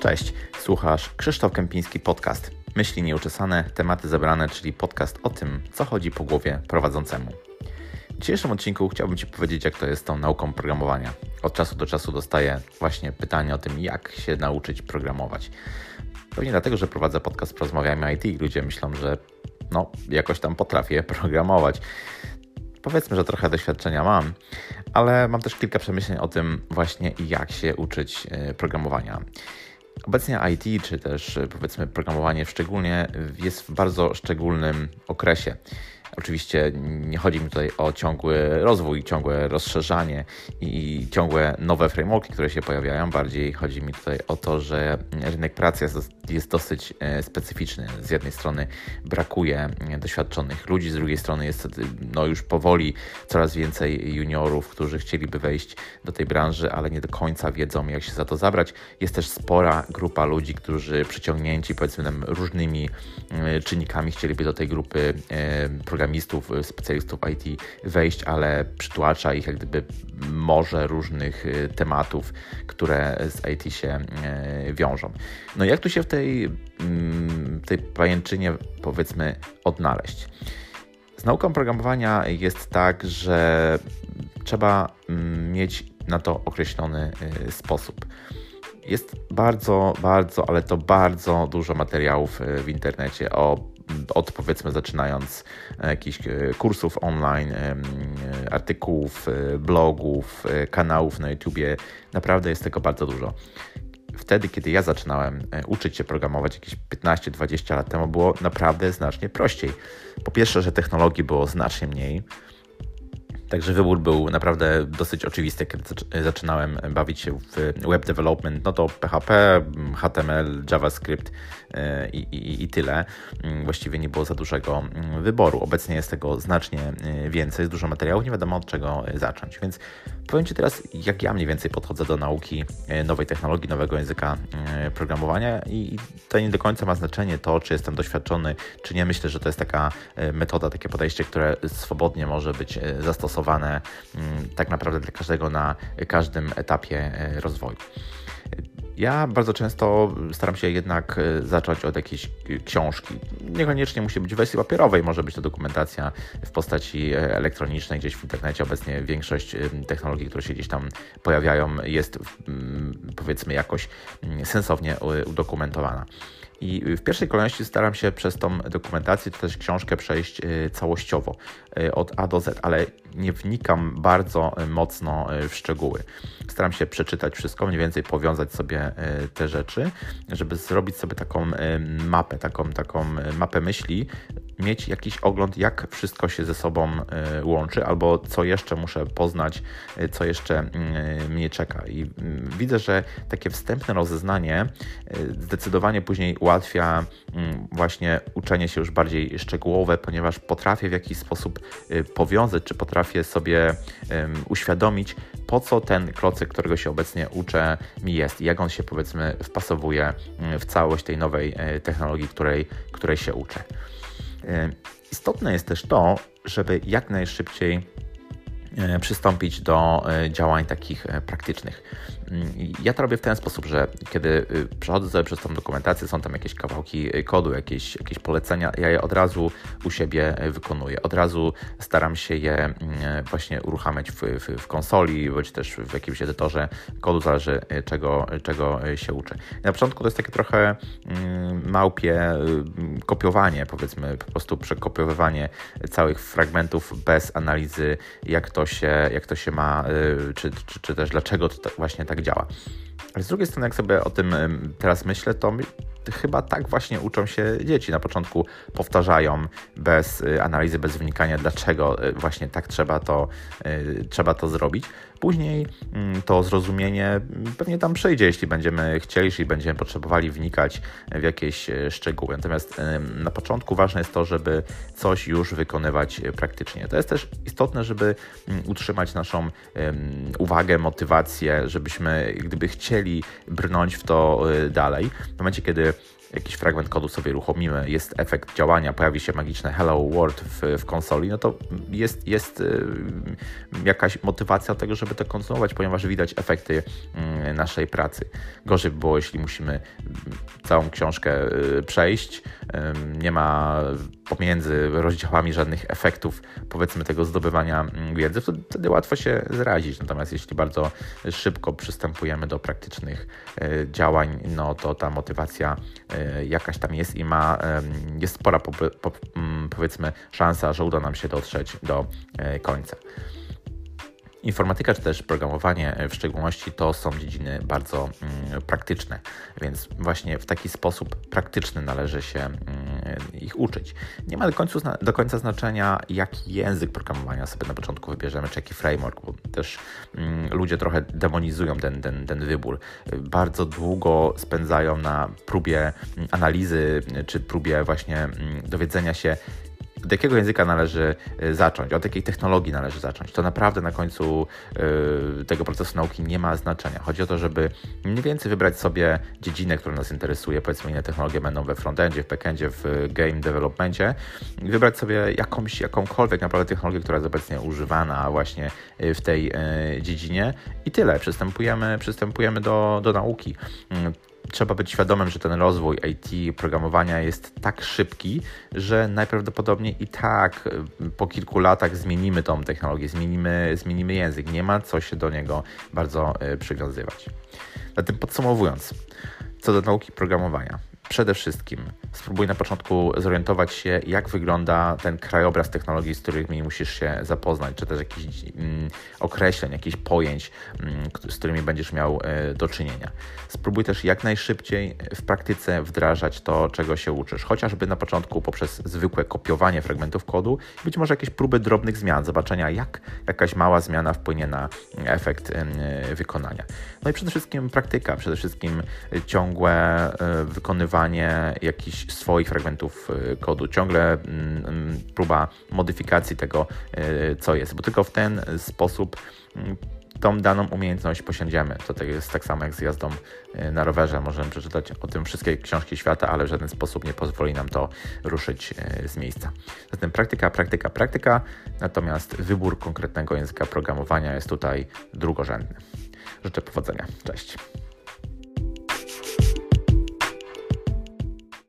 Cześć, słuchasz Krzysztof Kępiński Podcast. Myśli nieuczesane, tematy zebrane, czyli podcast o tym, co chodzi po głowie prowadzącemu. W dzisiejszym odcinku chciałbym Ci powiedzieć, jak to jest z tą nauką programowania. Od czasu do czasu dostaję właśnie pytanie o tym, jak się nauczyć programować. Pewnie dlatego, że prowadzę podcast Porozmawiajmy IT i ludzie myślą, że no, jakoś tam potrafię programować. Powiedzmy, że trochę doświadczenia mam, ale mam też kilka przemyśleń o tym właśnie, jak się uczyć e, programowania. Obecnie IT, czy też powiedzmy programowanie szczególnie, jest w bardzo szczególnym okresie. Oczywiście nie chodzi mi tutaj o ciągły rozwój, ciągłe rozszerzanie i ciągłe nowe frameworki, które się pojawiają. Bardziej chodzi mi tutaj o to, że rynek pracy jest, dosyć e, specyficzny. Z jednej strony brakuje doświadczonych ludzi, z drugiej strony jest no już powoli coraz więcej juniorów, którzy chcieliby wejść do tej branży, ale nie do końca wiedzą, jak się za to zabrać. Jest też spora grupa ludzi, którzy przyciągnięci powiedzmy różnymi e, czynnikami chcieliby do tej grupy programistów y, specjalistów IT wejść, ale przytłacza ich jak gdyby morze różnych y, tematów, które z IT się y, wiążą. No jak tu się w tej, mm, tej pajęczynie powiedzmy odnaleźć? Z nauką programowania jest tak, że trzeba mm, mieć na to określony sposób. Jest bardzo, bardzo, ale to bardzo dużo materiałów w internecie o od powiedzmy zaczynając e, jakichś e, kursów online, e, artykułów, blogów, kanałów na YouTubie. Naprawdę jest tego bardzo dużo. Wtedy, kiedy ja zaczynałem uczyć się programować jakieś 15-20 lat temu, było naprawdę znacznie prościej. Po pierwsze, że technologii było znacznie mniej. Także wybór był naprawdę dosyć oczywisty, kiedy zaczynałem bawić się w web development. No to PHP, HTML, JavaScript e, i, i, i, tyle. Mm, właściwie nie było za dużego mm, wyboru. Obecnie jest tego znacznie e, więcej, jest dużo materiałów, nie wiadomo od czego zacząć. Więc powiem Ci teraz, jak ja mniej więcej podchodzę do nauki e, nowej technologii, nowego języka programowania i to nie do końca ma znaczenie to, czy jestem doświadczony, czy nie. Myślę, że to jest taka metoda, takie podejście, które swobodnie może być zastosowane mm, tak naprawdę dla każdego na każdym etapie e, rozwoju. Ja bardzo często staram się jednak e, zacząć od jakiejś książki. Niekoniecznie musi być w wersji papierowej, może być to dokumentacja w postaci e, elektronicznej gdzieś w internecie. Obecnie większość technologii, które się gdzieś tam pojawiają, jest powiedzmy jakoś mm, sensownie udokumentowana. I w pierwszej kolejności staram się przez tą dokumentację, czy też książkę przejść y, całościowo, y, od A do Z, ale nie wnikam bardzo y, mocno w szczegóły. Staram się przeczytać wszystko, mniej więcej powiązać sobie te rzeczy, żeby zrobić sobie taką mapę, taką, taką mapę myśli, mieć jakiś ogląd, jak wszystko się ze sobą łączy, albo co jeszcze muszę poznać, co jeszcze mnie czeka. I mm, widzę, że takie wstępne rozeznanie zdecydowanie później ułatwia mm, właśnie uczenie się już bardziej szczegółowe, ponieważ potrafię w jakiś sposób powiązać, czy potrafię sobie uświadomić, po co ten klocek, którego się obecnie uczę, mi jest i jak on się powiedzmy wpasowuje mm, w całość tej nowej e, technologii, której, której się uczę. E, istotne jest też to, żeby jak najszybciej e, przystąpić do działań takich praktycznych. Ja to robię w ten sposób, że kiedy y, przechodzę sobie przez tą dokumentację, są tam jakieś kawałki y, kodu, jakieś, jakieś polecenia, ja je od razu u siebie y, wykonuję. Od razu staram się je mm, właśnie uruchamiać w, w, w konsoli, bądź też w jakimś edytorze kodu, zależy czego, czego się uczę. na początku to jest takie trochę mm, małpie kopiowanie, powiedzmy, po prostu przekopiowywanie całych fragmentów bez analizy, jak to się, jak to się ma, czy, czy, czy też dlaczego to właśnie tak tak działa. Ale z drugiej strony, jak sobie o tym teraz myślę, to chyba tak właśnie uczą się dzieci. Na początku powtarzają bez y, analizy, bez wnikania, dlaczego y, właśnie tak trzeba to, y, trzeba to zrobić. Później mm, to zrozumienie pewnie tam przyjdzie, jeśli będziemy chcieli, jeśli będziemy potrzebowali wnikać w jakieś szczegóły. Natomiast na początku ważne jest to, żeby coś już wykonywać praktycznie. To jest też istotne, żeby mm, utrzymać naszą uwagę, motywację, żebyśmy gdyby chcieli brnąć w to dalej. W momencie, kiedy jakiś fragment kodu sobie uruchomimy, jest efekt działania, pojawi się magiczne Hello World w, w konsoli, no to jest, jest y, jakaś motywacja do tego, żeby to kontynuować, ponieważ widać efekty y, naszej pracy. Gorzej by było, jeśli musimy całą książkę y, przejść, nie ma pomiędzy rozdziałami żadnych efektów, powiedzmy, tego zdobywania mm, wiedzy, wtedy łatwo się zrazić. Natomiast jeśli bardzo szybko przystępujemy do praktycznych działań, no to ta motywacja E, jakaś tam jest i ma, jest spora mm, powiedzmy szansa, że uda nam się dotrzeć do e, końca. Informatyka czy też programowanie w szczególności to są dziedziny bardzo mm, praktyczne, więc właśnie w taki sposób praktyczny należy się ich uczyć. Nie ma do końca, do końca znaczenia, jaki język programowania sobie na początku wybierzemy, czy jaki framework, bo też mm, ludzie trochę demonizują ten, ten, ten wybór. Bardzo długo spędzają na próbie analizy, czy próbie właśnie dowiedzenia się, od jakiego języka należy y, zacząć, od jakiej technologii należy zacząć. To naprawdę na końcu y, tego procesu nauki nie ma znaczenia. Chodzi o to, żeby mniej więcej wybrać sobie dziedzinę, która nas interesuje, powiedzmy inne technologie będą we frontendzie, w backendzie, w game developmentie wybrać sobie jakąś, jakąkolwiek naprawdę technologię, która jest obecnie używana właśnie y, w tej dziedzinie i tyle. Przystępujemy, przystępujemy do, do nauki trzeba być świadomym, że ten rozwój IT, programowania jest tak szybki, że najprawdopodobniej i tak y, po kilku latach zmienimy tą technologię, zmienimy, zmienimy język. Nie ma co się do niego bardzo y, przywiązywać. Zatem podsumowując, co do nauki programowania. Przede wszystkim spróbuj na początku zorientować się, jak wygląda ten krajobraz technologii, z którymi musisz się zapoznać, czy też jakichś mm, określeń, jakichś pojęć, mm, z którymi będziesz miał e, do czynienia. Spróbuj też jak najszybciej w praktyce wdrażać to, czego się uczysz, chociażby na początku poprzez zwykłe kopiowanie fragmentów kodu, być może jakieś próby drobnych zmian, zobaczenia, jak jakaś mała zmiana wpłynie na efekt e, wykonania. No i przede wszystkim praktyka, przede wszystkim ciągłe e, wykonywanie używanie jakichś swoich fragmentów y, kodu, ciągle mm, mm, próba modyfikacji tego, y, co jest, bo tylko w ten sposób mm, tą daną umiejętność posiądziemy. To tak jest tak samo jak z jazdą y, na rowerze. Możemy przeczytać o tym wszystkie książki świata, ale w żaden sposób nie pozwoli nam to ruszyć z miejsca. Zatem praktyka, praktyka, praktyka, natomiast wybór konkretnego języka programowania jest tutaj drugorzędny. Życzę powodzenia. Cześć.